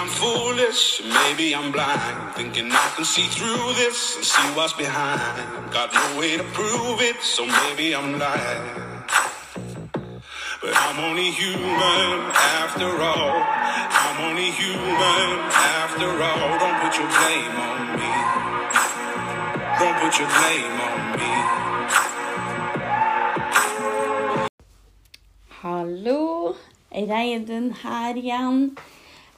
I'm foolish, maybe I'm blind. Thinking I can see through this and see what's behind. Got no way to prove it, so maybe I'm lying. But I'm only human after all. I'm only human after all. Don't put your blame on me. Don't put your blame on me. Hallo, Reidun her igjen.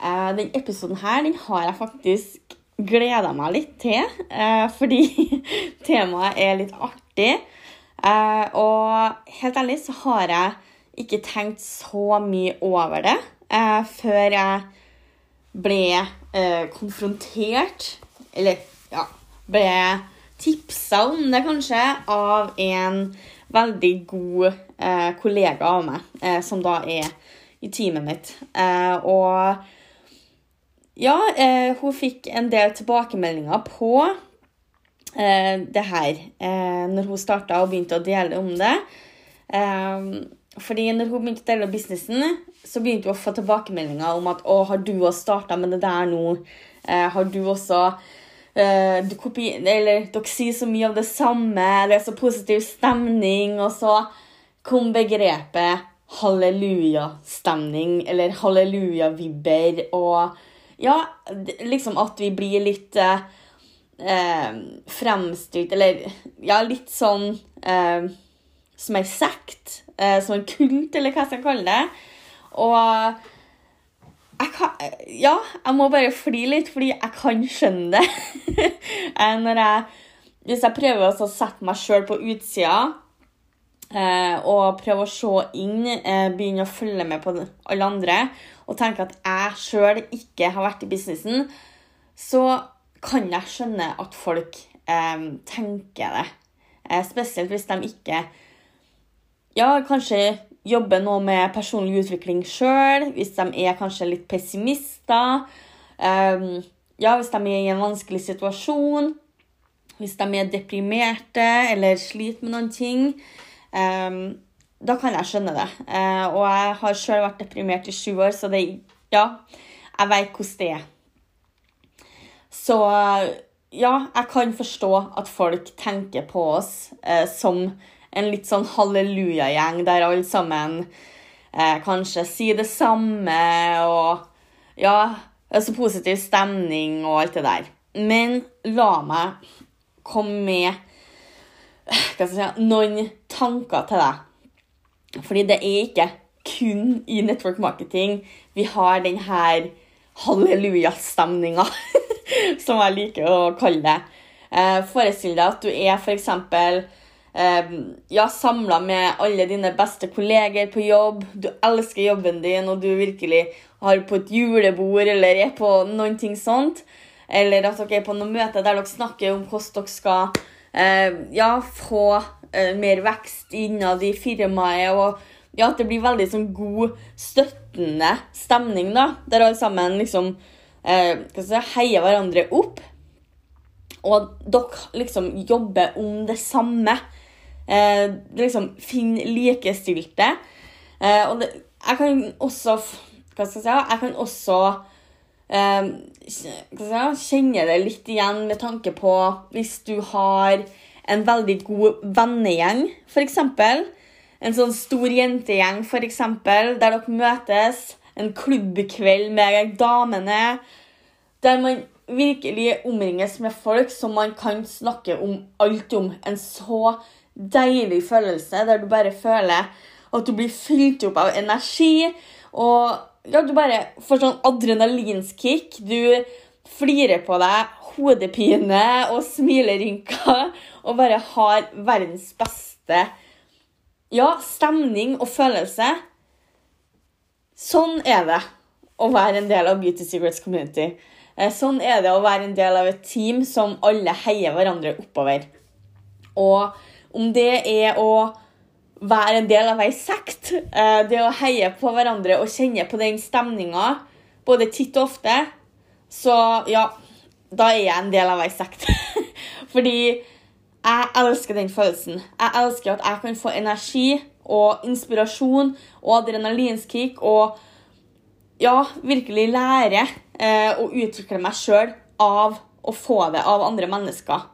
Eh, den episoden her den har jeg faktisk gleda meg litt til, uh, fordi temaet er litt artig. Uh, og helt ærlig så har jeg ikke tenkt så mye over det før jeg ble konfrontert Eller ja, ble tipsa om det, kanskje, av en veldig god kollega av meg, som da er i teamet mitt. Og ja, eh, hun fikk en del tilbakemeldinger på eh, det her eh, når hun starta og begynte å dele om det. Eh, fordi når hun begynte å dele om businessen, så begynte hun å få tilbakemeldinger om at 'Å, har du også starta med det der nå?' Eh, 'Har du også eh, du kopi Eller dere sier så mye av det samme, det er så positiv stemning', og så kom begrepet halleluja-stemning, eller halleluja-vibber, og ja, liksom at vi blir litt eh, eh, fremstilt, eller ja, litt sånn eh, som ei sekt, eh, som en kult, eller hva jeg skal kalle det. Og jeg kan, ja, jeg må bare fly litt, fordi jeg kan skjønne det. Eh, jeg, hvis jeg prøver å sette meg sjøl på utsida og prøve å se inn, eh, begynne å følge med på alle andre og tenke at jeg sjøl ikke har vært i businessen, så kan jeg skjønne at folk eh, tenker det. Eh, spesielt hvis de ikke ja, kanskje jobber noe med personlig utvikling sjøl, hvis de er kanskje litt pessimister. Eh, ja, hvis de er i en vanskelig situasjon. Hvis de er deprimerte eller sliter med noen ting. Da kan jeg skjønne det. Eh, og jeg har sjøl vært deprimert i sju år, så det, ja, jeg veit hvordan det er. Så ja, jeg kan forstå at folk tenker på oss eh, som en litt sånn hallelujagjeng der alle sammen eh, kanskje sier det samme, og ja, så positiv stemning og alt det der. Men la meg komme med hva skal jeg si, noen tanker til deg. Fordi det er ikke kun i network marketing vi har den her hallelujastemninga, som jeg liker å kalle det. Eh, Forestill deg at du er f.eks. Eh, ja, samla med alle dine beste kolleger på jobb. Du elsker jobben din, og du virkelig har på et julebord eller er på noen ting sånt. Eller at dere er på noe møte der dere snakker om hvordan dere skal eh, ja, få mer vekst innad i firmaet. og ja, at det blir veldig sånn god, støttende stemning, da. Der alle sammen liksom eh, si, heier hverandre opp. Og dere liksom jobber om det samme. Eh, liksom finner likestilte. Eh, og det, jeg kan også Hva skal jeg si? Jeg kan også eh, jeg kjenne det litt igjen med tanke på hvis du har en veldig god vennegjeng, f.eks. En sånn stor jentegjeng, f.eks., der dere møtes. En klubbkveld med damene. Der man virkelig omringes med folk som man kan snakke om alt om. En så deilig følelse der du bare føler at du blir fylt opp av energi. Og ja, du bare får sånn adrenalinskick. Du flirer på deg hodepine og smilerynker og bare har verdens beste ja, stemning og følelse. Sånn er det å være en del av Beauty Secrets Community. Eh, Sånn er det å være en del av et team som alle heier hverandre oppover. Og om det er å være en del av ei sekt, eh, det å heie på hverandre og kjenne på den stemninga både titt og ofte, så ja, da er jeg en del av ei sekt. Fordi jeg elsker den følelsen. Jeg elsker at jeg kan få energi og inspirasjon og adrenalinskick og ja, virkelig lære eh, å utvikle meg sjøl av å få det av andre mennesker.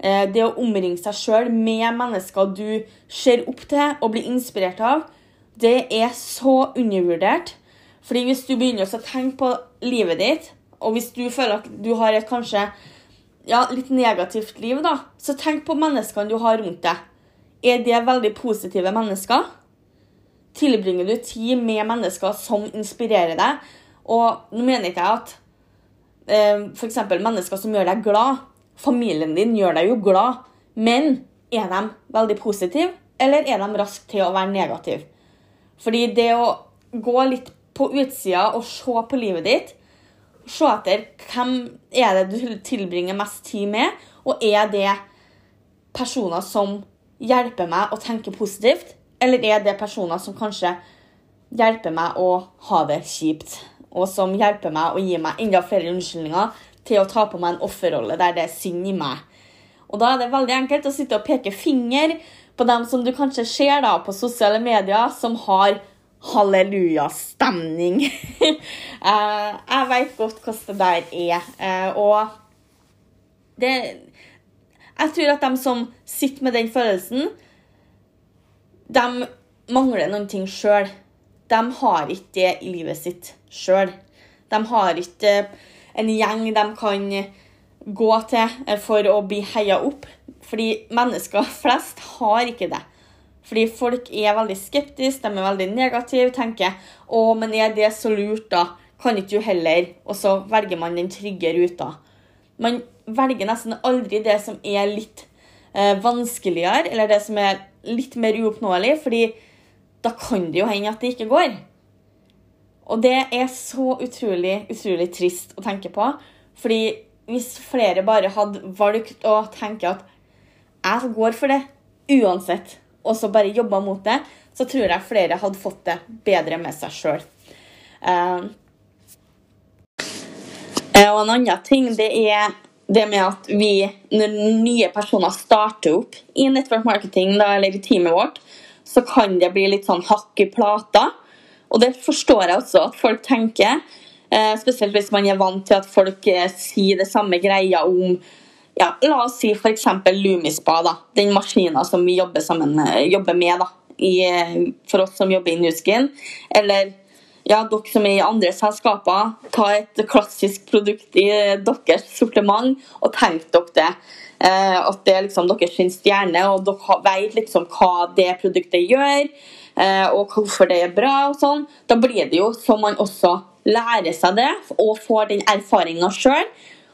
Eh, det å omringe seg sjøl med mennesker du ser opp til og blir inspirert av, det er så undervurdert. Fordi hvis du begynner å tenke på livet ditt, og hvis du føler at du har et kanskje ja, litt negativt liv, da, så tenk på menneskene du har rundt deg. Er det veldig positive mennesker? Tilbringer du tid med mennesker som inspirerer deg? Og nå mener ikke jeg at eh, f.eks. mennesker som gjør deg glad. Familien din gjør deg jo glad, men er de veldig positive, eller er de raske til å være negative? Fordi det å gå litt på utsida og se på livet ditt, se etter hvem er det du tilbringer mest tid med, og er det personer som hjelper meg å tenke positivt, eller er det personer som kanskje hjelper meg å ha det kjipt, og som hjelper meg å gi meg enda flere unnskyldninger til å ta på meg en offerrolle der det er synd i meg. Og da er det veldig enkelt å sitte og peke finger på dem som du kanskje ser da på sosiale medier, som har hallelujastemning. uh, jeg veit godt hvordan det der er. Uh, og det Jeg tror at de som sitter med den følelsen, de mangler noen ting sjøl. De har ikke det i livet sitt sjøl. De har ikke en gjeng de kan gå til for å bli heia opp. Fordi mennesker flest har ikke det. Fordi folk er veldig skeptiske, de er veldig negative, tenker å, men er det så lurt, da? Kan ikke du heller? Og så velger man den trygge ruta. Man velger nesten aldri det som er litt eh, vanskeligere, eller det som er litt mer uoppnåelig, fordi da kan det jo hende at det ikke går. Og det er så utrolig, utrolig trist å tenke på. Fordi hvis flere bare hadde valgt å tenke at jeg går for det uansett og så bare jobba mot det, så tror jeg flere hadde fått det bedre med seg sjøl. Uh, eh, og en annen ting det er det med at vi, når nye personer starter opp i network marketing da, eller i teamet vårt, så kan det bli litt sånn hakk i plata. Og det forstår jeg også at folk tenker. Eh, spesielt hvis man er vant til at folk eh, sier det samme greia om ja, La oss si f.eks. Lumispa, da, den maskina som vi jobber, sammen, eh, jobber med da, i, for oss som jobber i Nuskin. Eller ja, dere som er i andre selskaper, ta et klassisk produkt i deres sortiment og tenk dere det. Eh, at det er liksom deres stjerne, og dere vet liksom hva det produktet gjør, eh, og hvorfor det er bra. og sånn. Da blir det jo så man også lærer seg det og får den erfaringa sjøl.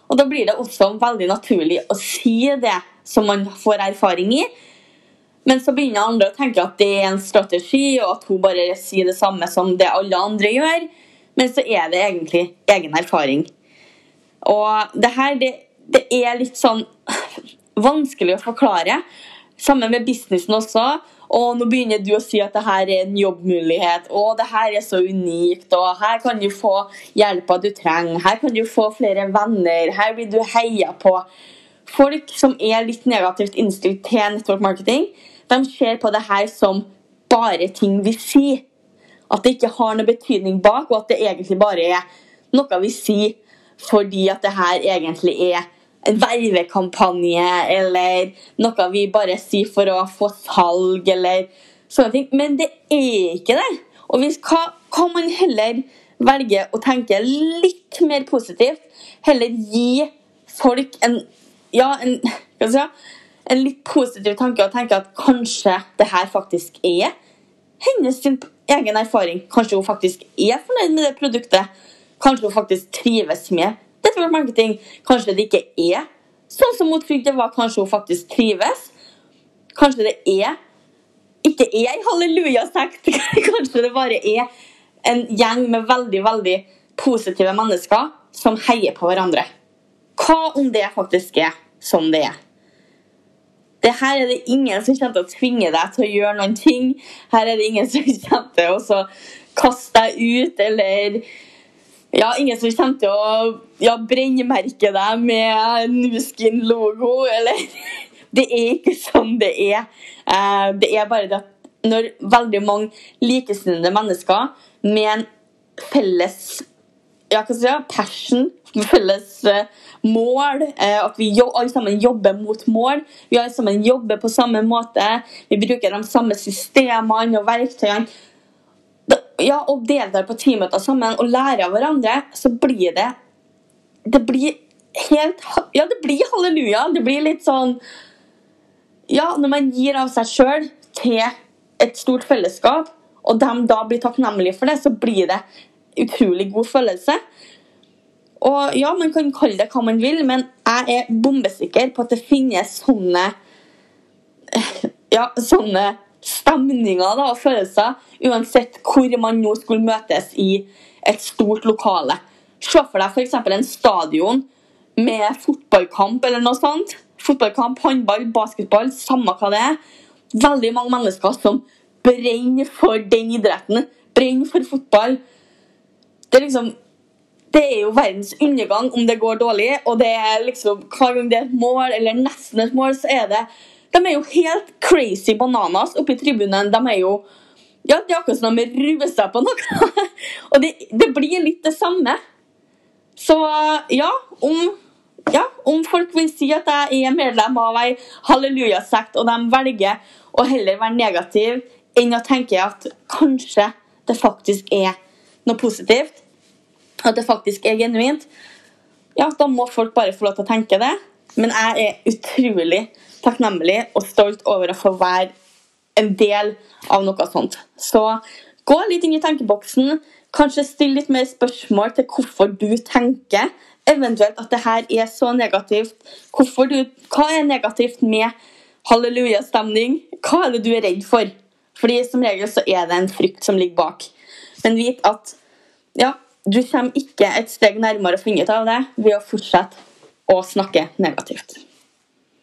Og da blir det også veldig naturlig å si det som man får erfaring i. Men så begynner andre å tenke at det er en strategi, og at hun bare sier det samme som det alle andre gjør. Men så er det egentlig egen erfaring. Og det her, det, det er litt sånn vanskelig å forklare. Sammen med businessen også. Og nå begynner du å si at det her er en jobbmulighet, og det her er så unikt, og her kan du få hjelpa du trenger, her kan du få flere venner, her blir du heia på. Folk som er litt negativt innstilt til network marketing, de ser på det her som bare ting vi sier. At det ikke har noe betydning bak, og at det egentlig bare er noe vi sier fordi at det her egentlig er vervekampanje eller noe vi bare sier for å få salg eller sånne ting. Men det er ikke det. Og hvis, hva kan man heller velge å tenke litt mer positivt? Heller gi folk en, ja, en, si, en litt positiv tanke og tenke at kanskje det her faktisk er hennes egen erfaring. Kanskje hun faktisk er fornøyd med det produktet. Kanskje hun faktisk trives med dette mange ting Kanskje det ikke er sånn som hun trodde det var. Kanskje hun faktisk trives. Kanskje det er ikke er ei hallelujasekt. Kanskje det bare er en gjeng med veldig, veldig positive mennesker som heier på hverandre. Hva om det faktisk er som det er? Det her er det ingen som kommer til å tvinge deg til å gjøre noen ting. Her er det ingen som kommer til å kaste deg ut eller ja, ingen som kommer til å ja, brennmerke deg med Nuskin-logo, eller Det er ikke sånn det er. Eh, det er bare det at når veldig mange likesinnede mennesker med en felles ja, hva skal jeg si, passion, felles eh, mål. eh, at vi alle sammen jobber mot mål. Vi alle sammen jobber på samme måte. Vi bruker de samme systemene og verktøyene. Ja, og deltar på teammøter sammen og lærer av hverandre, så blir det Det blir helt Ja, det blir halleluja. Det blir litt sånn Ja, når man gir av seg sjøl til et stort fellesskap, og de da blir takknemlige for det, så blir det utrolig god følelse. Og ja, man kan kalle det hva man vil, men jeg er bombesikker på at det finnes sånne ja, sånne stemninger da, og følelser, uansett hvor man nå skulle møtes i et stort lokale. Se for deg f.eks. en stadion med fotballkamp eller noe sånt. Fotballkamp, håndball, basketball, samme hva det er. Veldig mange mennesker som brenner for den idretten. Brenner for fotball. Det er liksom det er jo verdens undergang om det går dårlig, og det er liksom hver gang det er et mål, eller nesten et mål, så er det De er jo helt crazy bananas oppe i tribunen. De er jo Ja, det er akkurat som de ruser på noe. og det, det blir litt det samme. Så ja, om ja, om folk vil si at jeg er medlem av ei hallelujasekt, og de velger å heller være negativ enn å tenke at kanskje det faktisk er noe positivt, at det faktisk er genuint, ja, da må folk bare få lov til å tenke det. Men jeg er utrolig takknemlig og stolt over å få være en del av noe sånt. Så gå litt inn i tenkeboksen. Kanskje still litt mer spørsmål til hvorfor du tenker eventuelt at det her er så negativt. Du, hva er negativt med hallelujastemning? Hva er det du er redd for? Fordi som regel så er det en frykt som ligger bak. Men vit at ja, du kommer ikke et steg nærmere å finne ut av det ved å fortsette å snakke negativt.